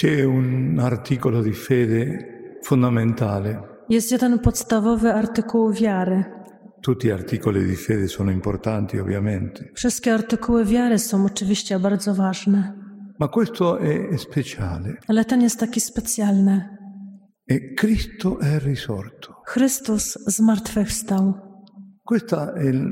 C'è un articolo di fede fondamentale. Jest jeden podstawowy artykuł wiary. Tutti gli articoli di fede sono importanti, ovviamente, Wszystkie artykuły wiary są oczywiście bardzo ważne, ma questo è speciale. ale ten jest taki specjalny. E Cristo è risorto. Chrystus zmartwychwstał. Questo è il,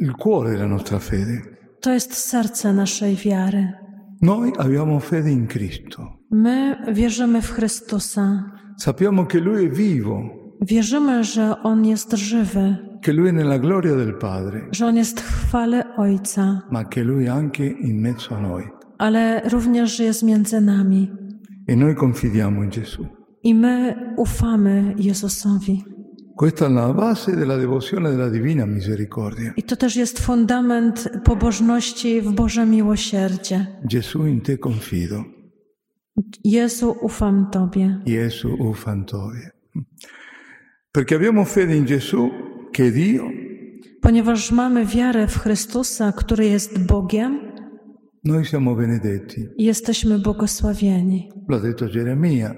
il cuore della nostra fede. To jest serce naszej wiary. Noi abbiamo fede in Cristo. My wierzymy w Chrystusa. Sappiamo che Lui è vivo, Wierzymy, że On jest żywy, che Lui è nella gloria del Padre, że On jest w chwale Ojca, ma che Lui è anche in mezzo a noi. ale również jest między nami. E noi confidiamo in Gesù. I my ufamy Jezusowi. I to też jest fundament pobożności w Boże miłosierdzie. Gesù in te confido, Jezu, ufam Tobie. Gesù ufan Tobie. Perché abbiamo fede in Gesù, che Dio, Ponieważ mamy wiarę w Chrystusa, który jest Bogiem, noi siamo benedetti. jesteśmy błogosławieni. L'ha detto Geremia,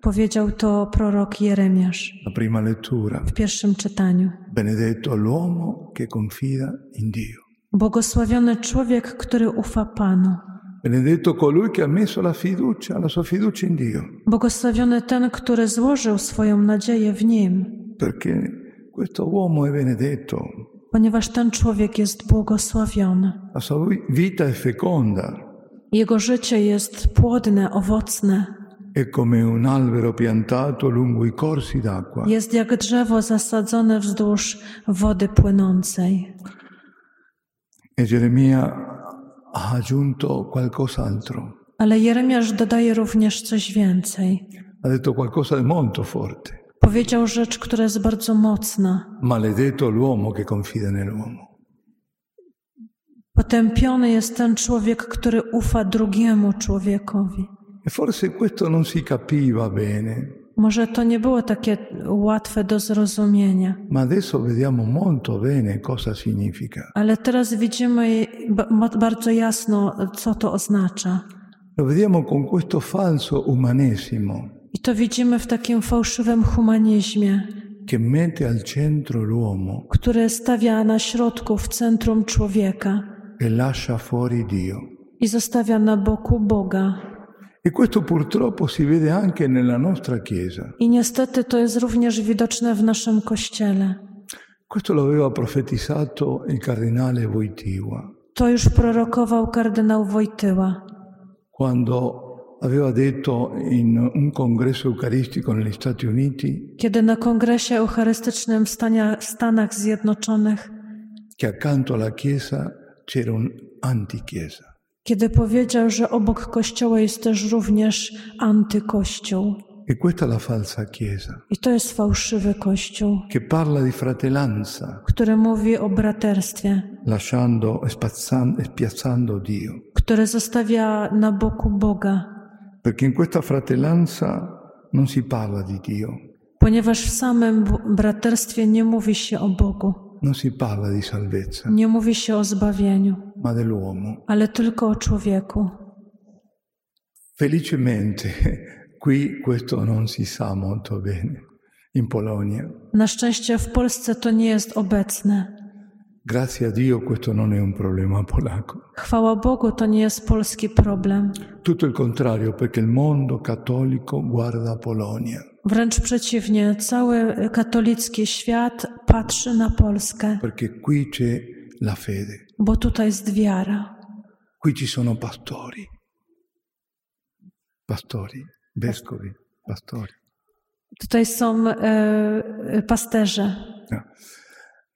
Powiedział to prorok Jeremiasz la prima lettura. w pierwszym czytaniu. Benedetto l'uomo che confida in Dio. Błogosławiony człowiek, który ufa Panu. Benedetto colui che ha messo la fiducia, la sua fiducia in Dio. Błogosławiony ten, który złożył swoją nadzieję w Nim, Perché questo uomo è benedetto, ponieważ ten człowiek jest błogosławiony. la sua vi- vita è feconda, Jego życie jest płodne, owocne. È come un albero piantato lungo i corsi d'acqua. Jest jak drzewo zasadzone wzdłuż wody płynącej. E Geremia ha aggiunto qualcos'altro, Ale Jeremiasz dodaje również coś więcej. ha detto qualcosa di molto forte. Powiedział rzecz, która jest bardzo mocna. Maledetto l'uomo che confida nell'uomo. Potępiony jest ten człowiek, który ufa drugiemu człowiekowi. E forse questo non si capiva bene, Może to nie było takie łatwe do zrozumienia, ma adesso vediamo molto bene cosa significa. ale teraz widzimy bardzo jasno, co to oznacza. Lo vediamo con questo falso umanesimo I to widzimy w takim fałszywym humanizmie, che mette al centro l'uomo który stawia na środku, w centrum człowieka e lascia fuori Dio. i zostawia na boku Boga. E questo purtroppo si vede anche nella nostra Chiesa. I niestety to jest również widoczne w naszym kościele. Questo lo aveva profetizzato il cardinale Wojtyła To już prorokował kardynał Wojtyła, quando aveva detto in un congresso eucaristico negli Stati Uniti kiedy na kongresie eucharystycznym w Stania- w Stanach Zjednoczonych, che accanto alla Chiesa c'era un antichiesa. Kiedy powiedział, że obok kościoła jest też również antykościół. E questa è la falsa Chiesa, I to jest fałszywy kościół, che parla di fratellanza, który mówi o braterstwie, lasciando e spazzan- e spiazzando Dio. który zostawia na boku Boga, Perché in questa fratellanza non si parla di Dio, ponieważ w samym braterstwie nie mówi się o Bogu, non si parla di salvezza, nie mówi się o zbawieniu, ma dell'uomo. ale tylko o człowieku. Felicemente qui questo non si sa molto bene in Polonia. Na szczęście w Polsce to nie jest obecne. Grazie a Dio questo non è un problema polacco. Chwała Bogu, to nie jest polski problem. Tutto il contrario, perché il mondo cattolico guarda Polonia, Wręcz przeciwnie, cały katolicki świat patrzy na Polskę, perché qui c'è la fede, bo tutaj jest wiara. qui ci sono pastori, pastori, vescovi, pastori. Tutaj są e, pasterze. No.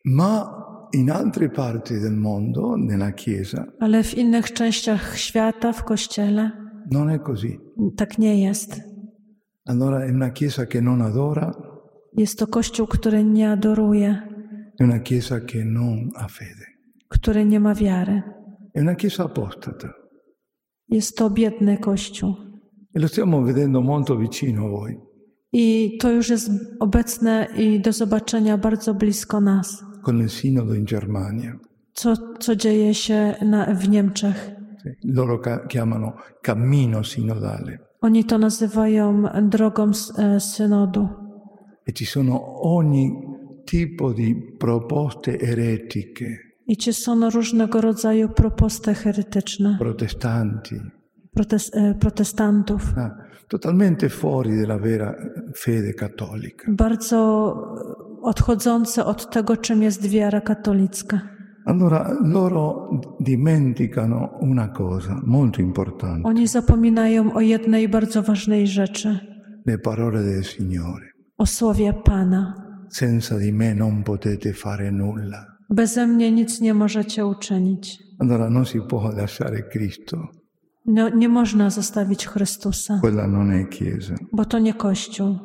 Ma in altre parti del mondo, nella Chiesa, Ale w innych częściach świata, w kościele, non è così. tak nie jest. Allora è una Chiesa che non adora, Jest to kościół, który nie adoruje, è una Chiesa che non ha fede, który nie ma wiary. è una Chiesa apostata. Jest to biedny kościół. E lo stiamo vedendo molto vicino a voi. I to już jest obecne i do zobaczenia bardzo blisko nas. con il sinodo in Germania. Co, co dzieje się na, w Niemczech? Loro chiamano cammino sinodale Oni to nazywają drogą e, synodu. e ci sono ogni tipo di proposte eretiche, I ci sono różnego rodzaju proposte heretyczne protestanti, protes, e, protestantów, ah, totalmente fuori dalla vera fede cattolica. bardzo odchodzące od tego, czym jest wiara katolicka. Allora loro dimenticano una cosa molto importante, Oni zapominają o jednej bardzo ważnej rzeczy, le parole del Signore. o słowie Pana. Senza di me non potete fare nulla. Beze mnie nic nie możecie uczynić. Allora non si può lasciare Cristo, No, nie można zostawić Chrystusa, quella non è Chiesa. bo to nie Kościół.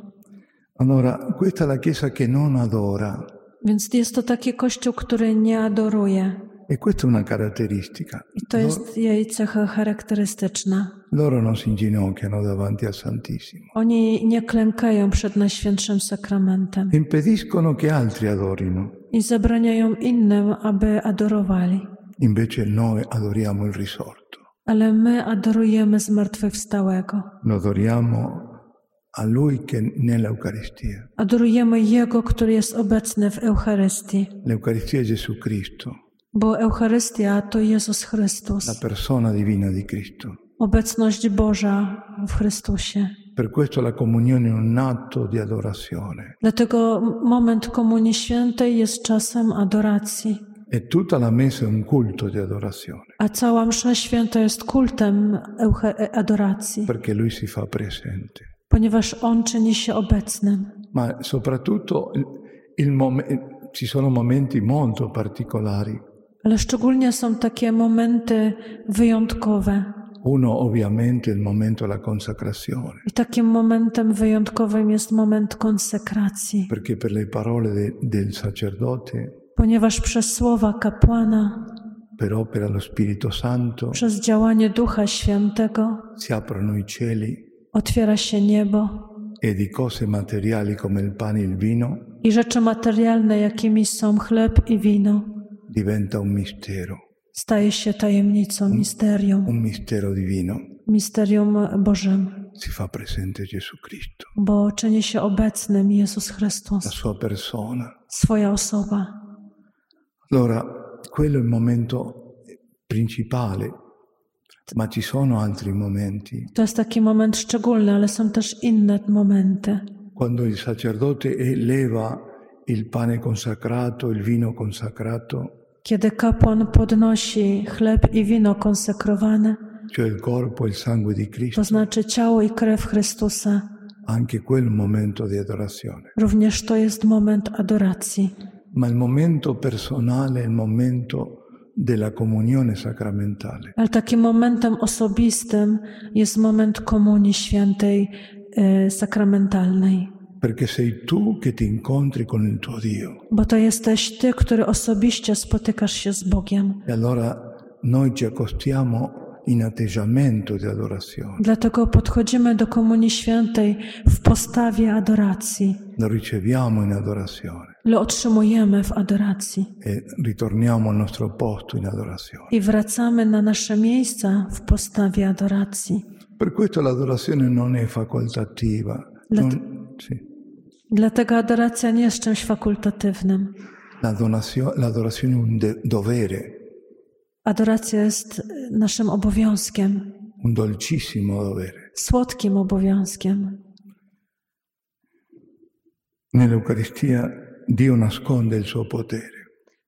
Allora questa è la Chiesa che non adora Więc jest to taki Kościół, który nie adoruje. e questa è una caratteristica. I to jest jej cecha charakterystyczna. Loro non si inginocchiano davanti al Santissimo, Oni nie klękają przed Najświętszym Sakramentem impediscono che altri adorino, i zabraniają innym, aby adorowali. invece noi adoriamo il risorto, Ale my adorujemy zmartwychwstałego. adoriamo a Lui che. Adorujemy Jego, który jest obecny w Eucharystii, L'Eucaristia è Gesù Cristo, bo Eucharystia to Jezus la Chrystus, persona divina di Cristo. obecność Boża w Chrystusie. Per questo la comunione è un atto di adorazione Dlatego moment Komunii Świętej jest czasem adoracji, e tutta la messa è un culto di adorazione, a cała Msza Święta jest kultem e, adoracji, perché Lui si fa presente. Ponieważ On czyni się obecnym. Ma soprattutto il, il mom- ci sono momenti molto particolari. Ale szczególnie są takie momenty wyjątkowe. Uno ovviamente il momento della consacrazione, I takim momentem wyjątkowym jest moment konsekracji, perché per le parole de- del sacerdote, ponieważ przez słowa kapłana, per opera dello Spirito Santo, przez działanie Ducha Świętego si aprono i cieli otwiera się niebo e di cose materiali come il pane e il vino i rzeczy materialne, jakimi są chleb i wino, diventa un mistero, staje się tajemnicą, misterium, un mistero divino. misterium Bożym, Si fa presente Gesù Cristo, bo czyni się obecnym Jezus la Chrystus, sua persona. swoja osoba. Allora, quello è il momento principale, ma ci sono altri momenti. To jest taki moment szczególny, ale są też inne momenty. Quando il sacerdote eleva il pane consacrato, il vino consacrato, Kiedy kapłan podnosi chleb i wino konsekrowane, cioè il corpo e il sangue di Cristo, to znaczy ciało i krew Chrystusa, anche quel momento di adorazione. również to jest moment adoracji. Ma il momento personale il momento. Ale takim momentem osobistym jest moment Komunii Świętej e, sakramentalnej. Perché sei tu che ti incontri con il tuo Dio. Bo to jesteś Ty, który osobiście spotykasz się z Bogiem. E allora noi ci accostiamo in atteggiamento di adorazione. Dlatego podchodzimy do Komunii Świętej w postawie adoracji. Lo riceviamo in adorazione Lo otrzymujemy w adoracji e ritorniamo al nostro posto in adorazione. i wracamy na nasze miejsca w postawie adoracji. Per questo l'adorazione non è facoltativa. Non- sì. Dlatego adoracja nie jest czymś fakultatywnym. L'adorazione è un dovere, Adoracja jest naszym obowiązkiem, un dolcissimo dovere. słodkim obowiązkiem. Nell'Eucaristia Dio nasconde il suo potere,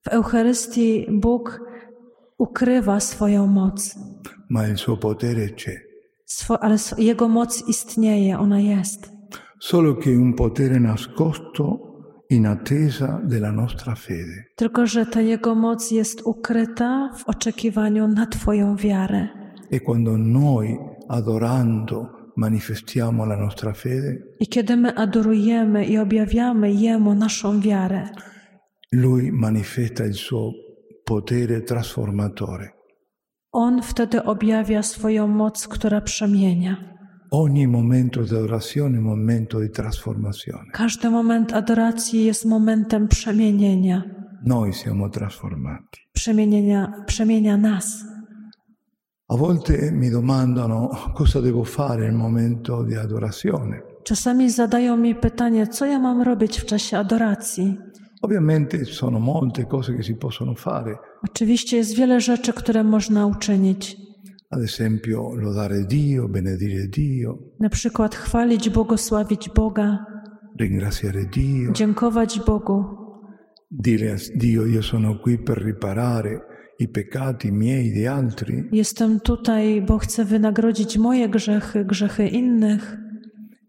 W Eucharystii Bóg ukrywa swoją moc, ma il suo potere c'è. Swo, ale Jego moc istnieje, ona jest. Solo che un potere nascosto in attesa della nostra fede. Tylko, że ta Jego moc jest ukryta w oczekiwaniu na Twoją wiarę. E quando noi, adorando, manifestiamo la nostra fede, I kiedy my adorujemy i objawiamy Jemu naszą wiarę, Lui manifesta il suo potere trasformatore. On wtedy objawia swoją moc, która przemienia. Ogni momento di adorazione è un momento di trasformazione. Każdy moment adoracji jest momentem przemienienia, Noi siamo trasformati. przemienienia, przemienia nas. A volte mi domandano cosa devo fare nel momento di adorazione. Czasami zadają mi pytanie, co ja mam robić w czasie adoracji. Ovviamente sono molte cose che si possono fare, Oczywiście jest wiele rzeczy, które można uczynić. ad esempio lodare Dio, benedire Dio, Na przykład chwalić, błogosławić Boga, ringraziare Dio, dziękować Bogu, dire a Dio io sono qui per riparare i peccati miei di altri, Jestem tutaj, bo chcę wynagrodzić moje grzechy, grzechy innych,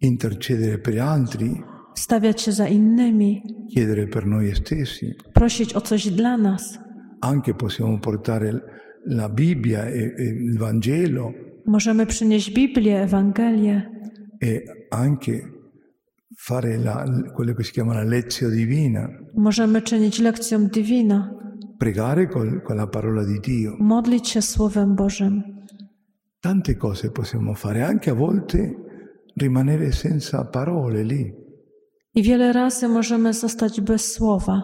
intercedere per altri, stawiać się za innymi, chiedere per noi stessi. prosić o coś dla nas. Anche possiamo portare la Bibbia e, e il Vangelo. Możemy przynieść Biblię, Ewangelię, e anche fare la, quello che si chiama la lezione divina, możemy czynić lekcją divina, pregare col- con la parola di Dio. modlić się Słowem Bożym. Tante cose possiamo fare, anche a volte rimanere senza parole lì. I wiele razy możemy zostać bez słowa.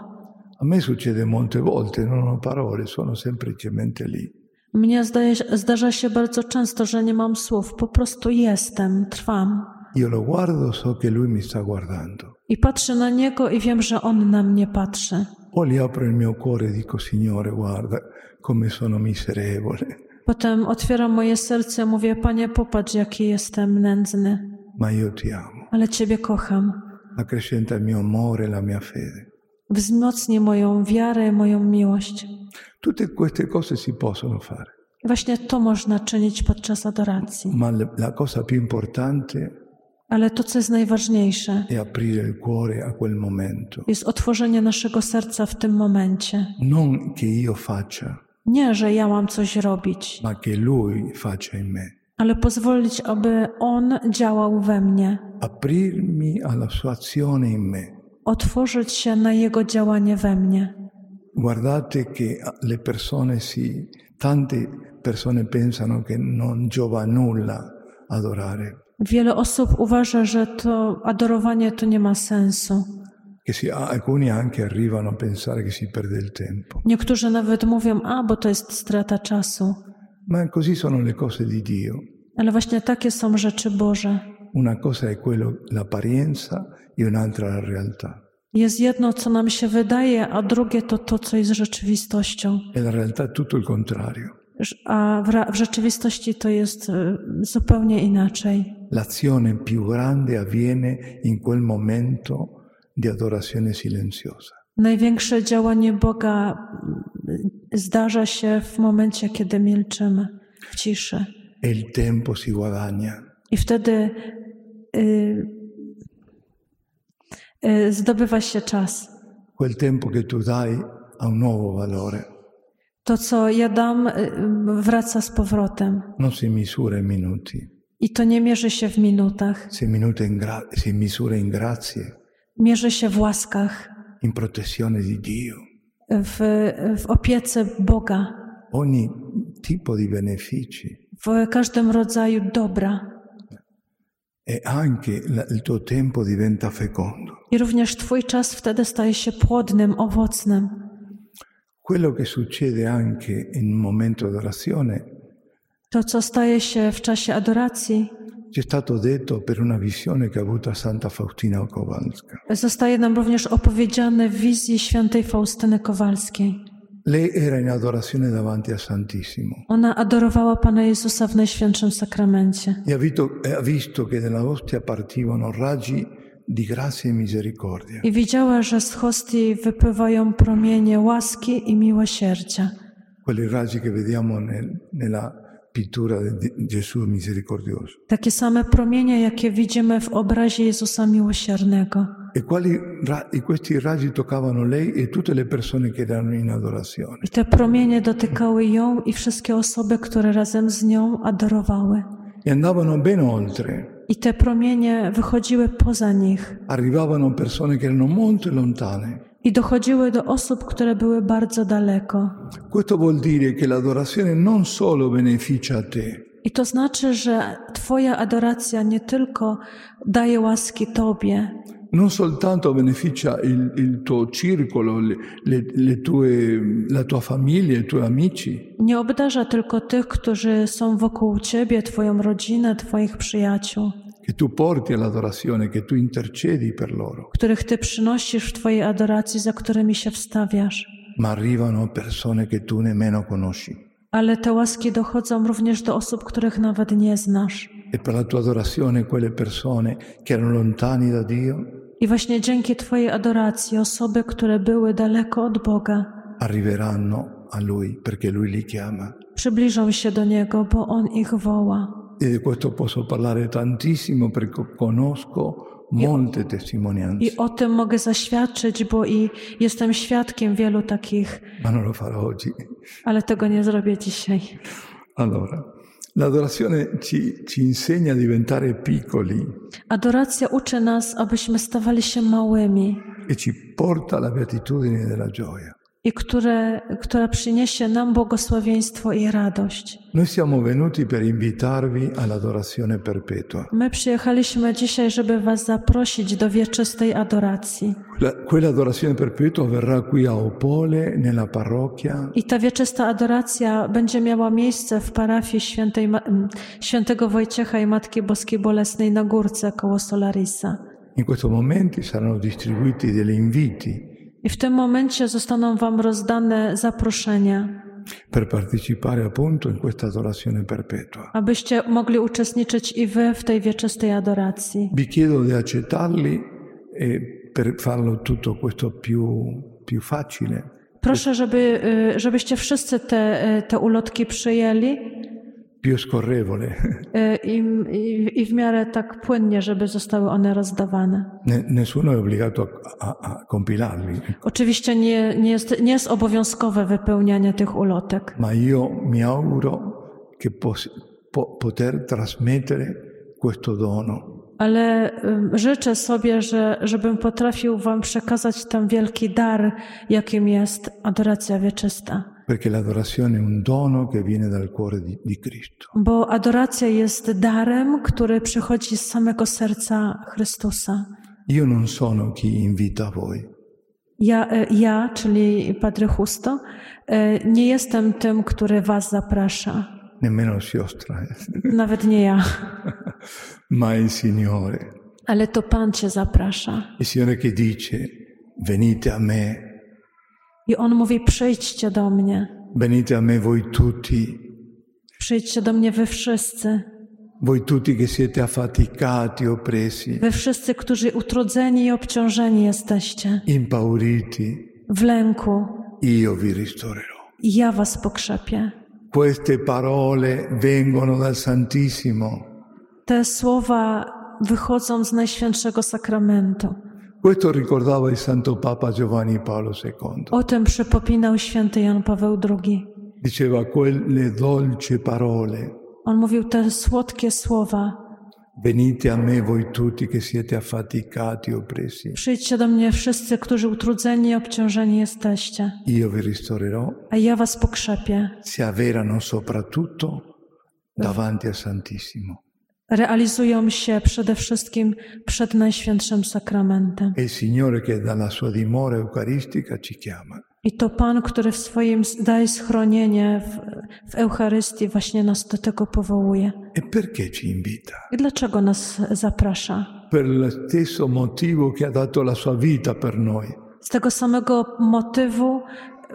A me succede molte volte, non ho parole, sono semplicemente lì. Mnie zdaje, zdarza się bardzo często, że nie mam słów, po prostu jestem, trwam. Io lo guardo, so che lui mi sta guardando. I patrzę na Niego i wiem, że On na mnie patrzy. Poi apro il mio cuore e dico, Signore, guarda come sono miserevole, Potem otwieram moje serce mówię, Panie, popatrz, jaki jestem nędzny, ma io ti amo. ale Ciebie kocham. Accrescenta il mio amore e la mia fede. Wzmocnij moją wiarę, moją miłość. Tutte queste cose si possono fare, właśnie to można czynić podczas adoracji. ma la cosa più importante Ale to, co jest najważniejsze, è aprire il cuore a quel momento. jest otworzenie naszego serca w tym momencie. Non che io faccia, Nie, że ja mam coś robić, ma che lui faccia in me. ale pozwolić, aby On działał we mnie. Aprirmi alla sua azione in me. Otworzyć się na Jego działanie we mnie. Guardate che le persone si, tante persone pensano che non giova nulla adorare, Wiele osób uważa, że to adorowanie to nie ma sensu. Niektórzy nawet mówią, a bo to jest strata czasu. Ma così sono le cose di Dio. Ale właśnie takie są rzeczy Boże. Una cosa è quello, l'apparenza e un'altra la realtà. Jest jedno, co nam się wydaje, a drugie to to, co jest rzeczywistością. E la realtà tutto il contrario. A w, w rzeczywistości to jest y, zupełnie inaczej. L'azione più grande avviene in quel momento di adorazione silenziosa. Największe działanie Boga y, zdarza się w momencie, kiedy milczymy, w ciszy. E il tempo si guadagna. I wtedy y, y, zdobywa się czas. Quel tempo che tu dai ha un nuovo valore. To, co ja dam, y, wraca z powrotem. Non si misura in minuti, I to nie mierzy się w minutach, si, gra- si misura in grazie, mierzy się w łaskach, in protezione di Dio. w, w opiece Boga, Ogni tipo di benefici w każdym rodzaju dobra. e anche il tuo tempo diventa fecondo. I również Twój czas wtedy staje się płodnym, owocnym. Quello che succede anche in un momento di adorazione To, co staje się w czasie adoracji, ci è stato detto per una visione che ha avuto Santa Faustina Kowalska. zostaje nam również opowiedziane w wizji świętej Faustyny Kowalskiej. Lei era in adorazione davanti a Santissimo Ona adorowała Pana Jezusa w Najświętszym Sakramencie. e ha visto, e ha visto che dalla ostia partivano raggi di grazia e misericordia. I widziała, że z hostii wypływają promienie łaski i miłosierdzia. Quelli raggi che vediamo nel- nella pittura Gesù misericordioso. Takie same promienie, jakie widzimy w obrazie Jezusa Miłosiernego. E, quali ra- e questi raggi toccavano lei e tutte le persone che erano in adorazione. I te promienie dotykały ją i wszystkie osoby, które razem z nią adorowały. E andavano ben oltre. I te promienie wychodziły poza nich Arrivavano persone che erano molto lontane. I dochodziły do osób, które były bardzo daleko. Questo vuol dire che l'adorazione non solo beneficia a te, I to znaczy, że Twoja adoracja nie tylko daje łaski Tobie, non soltanto beneficia il, il tuo circolo, le, le, tue, la tua famiglia, i tuoi amici, Nie obdarza tylko tych, którzy są wokół ciebie, twoją rodzinę, twoich przyjaciół, che tu porti all'adorazione, che tu intercedi per loro, których ty przynosisz w twojej adoracji, za którymi się wstawiasz. ma arrivano persone che tu nemmeno conosci. Ale te łaski dochodzą również do osób, których nawet nie znasz. E per la tua adorazione quelle persone che erano lontani da Dio I właśnie dzięki Twojej adoracji osoby, które były daleko od Boga, arriveranno a Lui perché Lui li chiama. przybliżą się do Niego, bo On ich woła. E di questo posso parlare tantissimo perché conosco molte testimonianze, I o tym mogę zaświadczyć, bo i jestem świadkiem wielu takich, ma non lo farò oggi. ale tego nie zrobię dzisiaj. Allora, l'adorazione ci, ci insegna a diventare piccoli Adoracja uczy nas, abyśmy stawali się małymi e ci porta alla beatitudine della gioia. I które, która przyniesie nam błogosławieństwo i radość. Noi siamo venuti per invitarvi all'adorazione perpetua, My przyjechaliśmy dzisiaj, żeby Was zaprosić do wieczystej adoracji. La- quella adorazione perpetua avverrà qui a Opole, nella parrocchia, I ta wieczysta adoracja będzie miała miejsce w parafii świętej, Ma- m, świętego Wojciecha i Matki Boskiej Bolesnej na górce koło Solarisa. In questo momento saranno distribuiti degli inviti I w tym momencie zostaną Wam rozdane zaproszenia, per partecipare appunto in questa adorazione perpetua. abyście mogli uczestniczyć i Wy w tej wieczystej adoracji. Vi chiedo di accettarli e per farlo tutto questo più, più facile. Proszę, żeby, y, żebyście wszyscy te, y, te ulotki przyjęli più scorrevole. y, i, i, i w miarę tak płynnie, żeby zostały one rozdawane. Ne- Nessuno è obbligato a, a- compilarli, Oczywiście nie, nie, jest, nie jest obowiązkowe wypełnianie tych ulotek. ma io mi auguro che pos- po- poter trasmettere questo dono Ale życzę sobie, że, żebym potrafił Wam przekazać ten wielki dar, jakim jest adoracja wieczysta. Perché l'adorazione è un dono che viene dal cuore di, Cristo. Bo adoracja jest darem, który przychodzi z samego serca Chrystusa. Io non sono chi invita voi, Ja, e, ja czyli Padre Justo, e, nie jestem tym, który Was zaprasza. nemmeno siostra, Nawet nie ja, ma il Signore. ale to Pan Cię zaprasza. Il Signore che dice, venite a me, I On mówi: przyjdźcie do mnie. venite a me voi tutti, Przyjdźcie do mnie wy wszyscy. voi tutti che siete affaticati, oppressi, Wy wszyscy, którzy utrudzeni i obciążeni jesteście, impauriti, w lęku, io vi ristorerò. i ja was pokrzepię. Queste parole vengono dal Santissimo. Te słowa wychodzą z Najświętszego Sakramentu. Questo ricordava il Santo Papa Giovanni Paolo II. O tym przypominał święty Jan Paweł II. Diceva quelle dolci parole. On mówił te słodkie słowa. Venite a me voi tutti che siete affaticati, oppressi. Przyjdźcie do mnie wszyscy, którzy utrudzeni i obciążeni jesteście, Io vi ristorerò. a ja was pokrzepię. Si avverano soprattutto davanti al Santissimo. Realizują się przede wszystkim przed Najświętszym Sakramentem. Chiama. I to Pan, który w swoim daje schronienie w, w Eucharystii, właśnie nas do tego powołuje. E? I dlaczego nas zaprasza? Z tego samego motywu,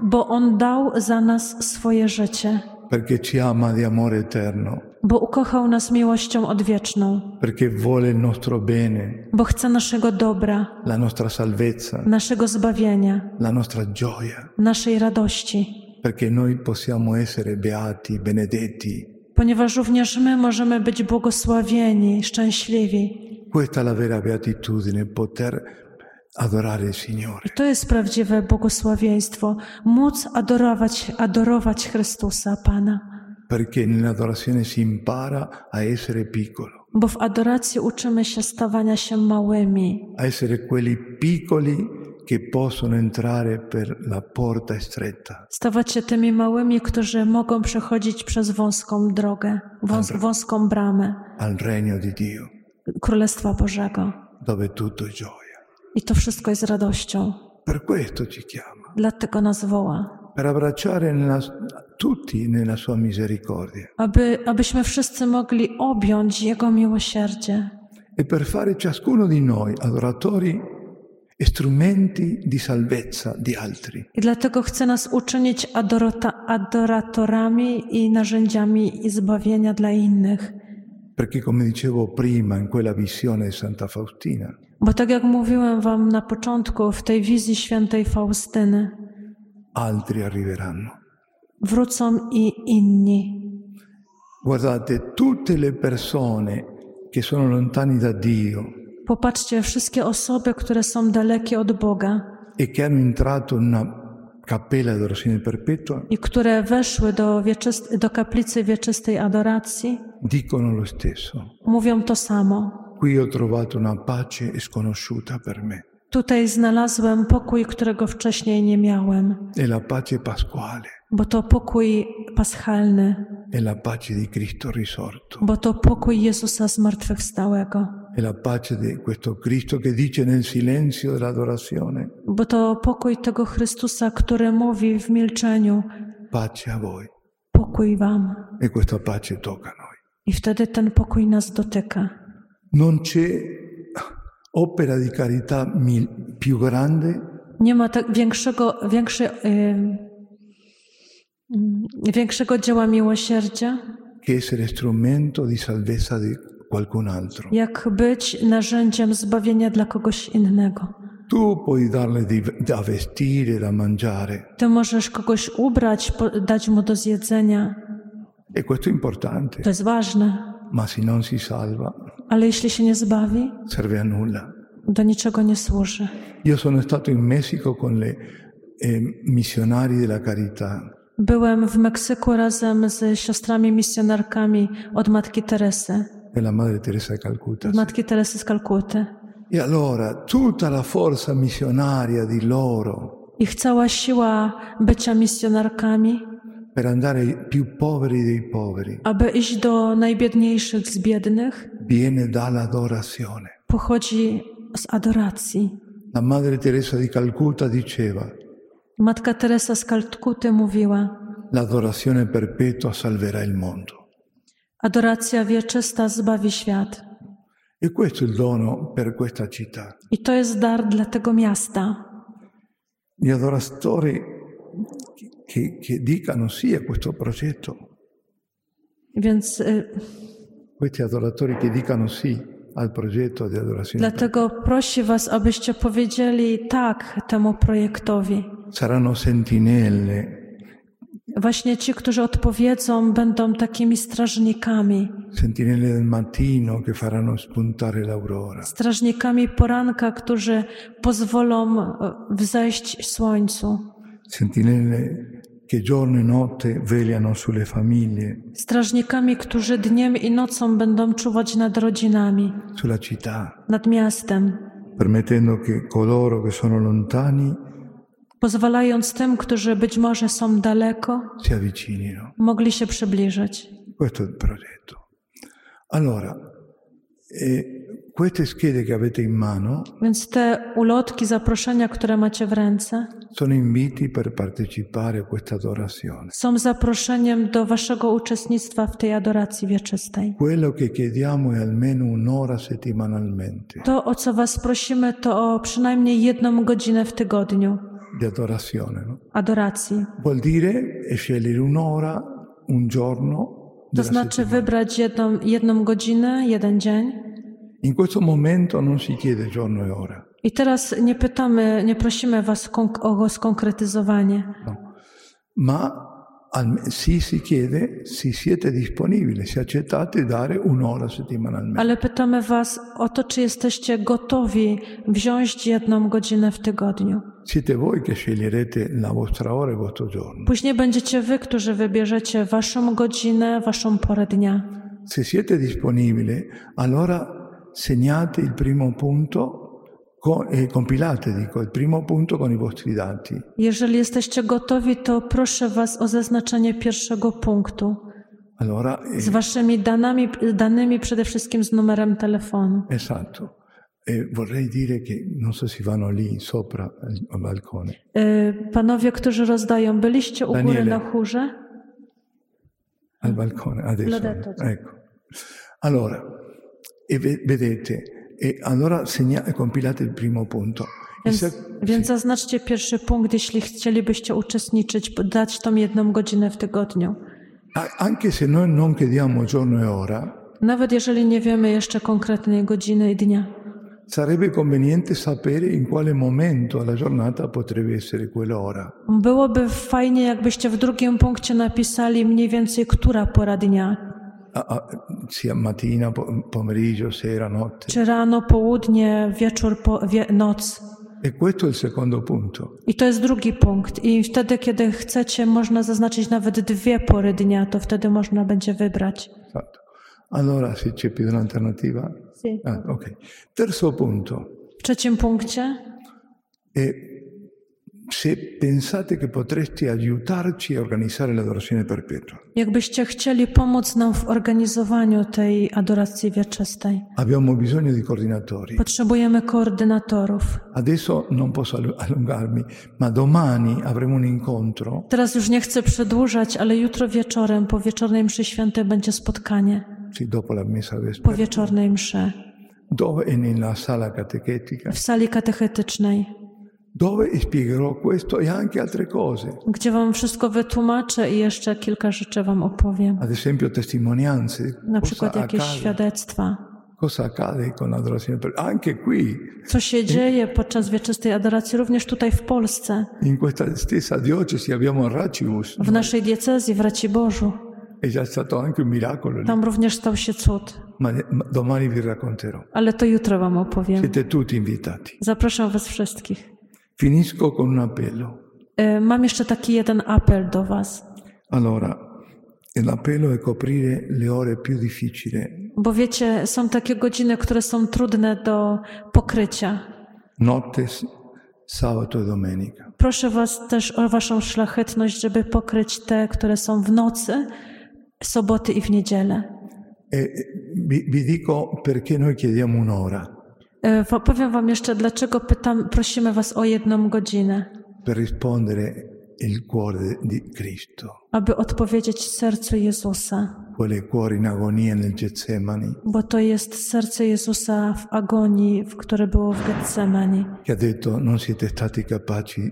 bo On dał za nas swoje życie, Perché ci ama di amore eterno. Bo ukochał nas miłością odwieczną, Perché vuole il nostro bene, bo chce naszego dobra, la nostra salvezza, naszego zbawienia, la nostra gioia. naszej radości, Perché noi possiamo essere beati, benedetti. ponieważ również my możemy być błogosławieni, szczęśliwi. Questa è la vera beatitudine, poter adorare il Signore. I to jest prawdziwe błogosławieństwo, móc adorować, adorować Chrystusa, Pana. Perché nell'adorazione si impara a essere piccolo, Bo w adoracji uczymy się stawania się małymi, a essere quelli piccoli che possono entrare per la porta stretta. stawać się tymi małymi, którzy mogą przechodzić przez wąską drogę, wąs, wąską bramę al regno di Dio, Królestwa Bożego, dove tutto è gioia. I to wszystko jest radością. Per questo ci chiama, Dlatego nas woła. Per abbracciare nella- tutti nella sua misericordia Aby, abyśmy wszyscy mogli objąć Jego miłosierdzie. e per fare ciascuno di noi adoratori e strumenti di salvezza di altri. I dlatego chce nas uczynić adorota, adoratorami i narzędziami i zbawienia dla innych. Perché come dicevo prima in quella visione di Santa Faustina, Bo tak jak mówiłem wam na początku, w tej wizji świętej Faustyny, altri arriveranno. wrócą i inni. Guardate, tutte le persone che sono lontani da Dio Popatrzcie, wszystkie osoby, które są dalekie od Boga e che hanno entrato in una cappella di adorazione perpetua i które weszły do, wieczyst- do kaplicy wieczystej adoracji, dicono lo stesso. mówią to samo. Qui ho trovato una pace sconosciuta per me. Tutaj znalazłem pokój, którego wcześniej nie miałem, È la pace pasquale, bo to pokój paschalny, è la pace di Cristo risorto, bo to pokój Jezusa zmartwychwstałego, è la pace di questo Cristo che dice nel silenzio dell'adorazione, bo to pokój tego Chrystusa, który mówi w milczeniu: pace a voi. Pokój wam. E questa pace tocca noi. I wtedy ten pokój nas dotyka. Non c'è opera di carità mil- più grande Nie ma tak większego, większy, ym, większego dzieła miłosierdzia, che essere strumento di salvezza di qualcun altro. jak być narzędziem zbawienia dla kogoś innego. Tu puoi darle di- da vestire, da mangiare, Ty możesz kogoś ubrać, dać mu do zjedzenia. e questo è importante, To jest ważne. Ma se non si salva Ale jeśli się nie zbawi, serve a nulla. do niczego nie służy. Io sono stato in Messico con le eh, missionari della carità Byłem w Meksyku razem z siostrami misjonarkami od Matki Teresy, della Madre Teresa di Calcutta. Matki Teresy z Kalkuty. E allora tutta la forza missionaria di loro Ich cała siła bycia misjonarkami, per andare ai più poveri dei poveri aby iść do najbiedniejszych z biednych, viene dall'adorazione. pochodzi z adoracji. La Madre Teresa di Calcutta diceva Matka Teresa z Kalkuty mówiła: l'adorazione perpetua salverà il mondo. Adoracja wieczysta zbawi świat. E questo è il dono per questa città. I to jest dar dla tego miasta. Gli adoratori che, che dicano sì a questo progetto, Więc y, questi adoratori che dicano sì al progetto di adorazione dlatego prosi Was, abyście powiedzieli tak temu projektowi. saranno sentinelle, Właśnie ci, którzy odpowiedzą, będą takimi strażnikami, sentinelle del mattino che faranno spuntare l'aurora, strażnikami poranka, którzy pozwolą e, wzejść słońcu, sentinelle che giorno e notte vegliano sulle famiglie, strażnikami, którzy dniem i nocą będą czuwać nad rodzinami, sulla città, nad miastem, permettendo che coloro che sono lontani pozwalając tym, którzy być może są daleko, si avvicinino. mogli się przybliżyć. Questo è il progetto. Allora, eh, queste schede che avete in mano Więc te ulotki, zaproszenia, które macie w ręce, sono inviti per partecipare a questa adorazione. są zaproszeniem do Waszego uczestnictwa w tej adoracji wieczystej. To, o co Was prosimy, to o przynajmniej jedną godzinę w tygodniu di adorazione. no? adoracji. Vuol dire scegliere un'ora, un giorno. To znaczy wybrać jedną, jedną godzinę, jeden dzień. In questo momento non si chiede giorno e ora, I teraz nie pytamy, nie prosimy Was o skonkretyzowanie, no. ma sì si chiede se siete disponibili, se accettate dare un'ora settimanalmente. ale pytamy Was o to, czy jesteście gotowi wziąć jedną godzinę w tygodniu. Siete voi che sceglierete la vostra ora e il vostro giorno. Później będziecie Wy, którzy wybierzecie Waszą godzinę, Waszą porę dnia. Se siete disponibili, allora segnate il primo punto, compilate dico, il primo punto con i vostri dati. Jeżeli jesteście gotowi, to proszę Was o zaznaczenie pierwszego punktu Allora, eh, z Waszymi danami, danymi, przede wszystkim z numerem telefonu. esatto. E vorrei dire che non so se vanno lì sopra al al balcone. Y, Panowie, którzy rozdają, byliście u góry Daniele. na chórze? Al balcone, adesso. Ecco. Allora, e ve- vedete, e allora segna- compilate il primo punto. Więc, więc zaznaczcie pierwszy punkt, jeśli chcielibyście uczestniczyć, dać tą jedną godzinę w tygodniu. a- anche se noi non chiediamo giorno e ora, Nawet jeżeli nie wiemy jeszcze konkretnej godziny i dnia. sarebbe conveniente sapere in quale momento alla giornata potrebbe essere quell'ora. Byłoby fajnie, jakbyście w drugim punkcie napisali mniej więcej, która pora dnia. A- a- sia mattina, po- pomeriggio, sera, notte. Czy rano, południe, wieczór, po, wie, noc. E questo è il secondo punto. I to jest drugi punkt. I wtedy, kiedy chcecie, można zaznaczyć nawet dwie pory dnia, to wtedy można będzie wybrać. Esatto. Allora, se c'è più di un'alternativa. Ah, ok. Terzo punto. W trzecim punkcie E se pensate che potreste aiutarci a organizzare l'adorazione perpetua. Jakbyście chcieli pomóc nam w organizowaniu tej adoracji wieczystej, Abbiamo bisogno di coordinatori. potrzebujemy koordynatorów. Adesso non posso allu- allungarmi, ma domani avremo un incontro Teraz już nie chcę przedłużać, ale jutro wieczorem, po wieczornej mszy świętej będzie spotkanie. sì, dopo la messa Po wieczornej mszy dove sala catechetica, w sali katechetycznej, dove spiegherò questo e anche altre cose. gdzie wam wszystko wytłumaczę i jeszcze kilka rzeczy wam opowiem. Ad esempio testimonianze, Na przykład jakieś świadectwa. Co się dzieje podczas wieczystej adoracji, również tutaj w Polsce, w naszej diecezji, w Raciborzu. Tam również stał się cud. Ale to jutro wam opowiem. Zapraszam was wszystkich. Finisco con un appello. Y, Mam jeszcze taki jeden apel do was. Allora, l'appello è coprire le ore più difficili, Bo wiecie, są takie godziny, które są trudne do pokrycia. notte, s- sabato e domenica. Proszę was też o waszą szlachetność, żeby pokryć te, które są w nocy, soboty i w niedzielę. E e, vi, vi dico perché noi chiediamo un'ora, Powiem wam jeszcze, dlaczego pytam, prosimy was o jedną godzinę, per rispondere il cuore di Cristo, aby odpowiedzieć sercu Jezusa, quel cuore in agonia nel Getsemani, bo to jest serce Jezusa w agonii, w które było w Getsemani, che ha detto non siete stati capaci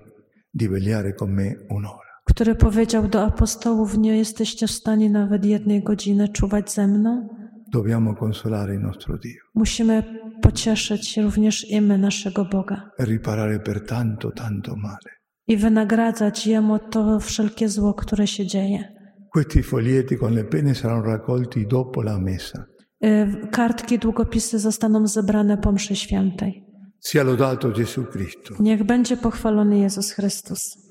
di vegliare con me un'ora. który powiedział do apostołów, nie jesteście w stanie nawet jednej godziny czuwać ze mną. Dobbiamo consolare il nostro Dio Musimy pocieszyć również i my naszego Boga riparare per tanto, tanto male. i wynagradzać Jemu to wszelkie zło, które się dzieje. Questi foglietti con le penne saranno raccolti dopo la messa. Y, Kartki, długopisy zostaną zebrane po mszy świętej. Sia lodato Gesù Cristo. Niech będzie pochwalony Jezus Chrystus.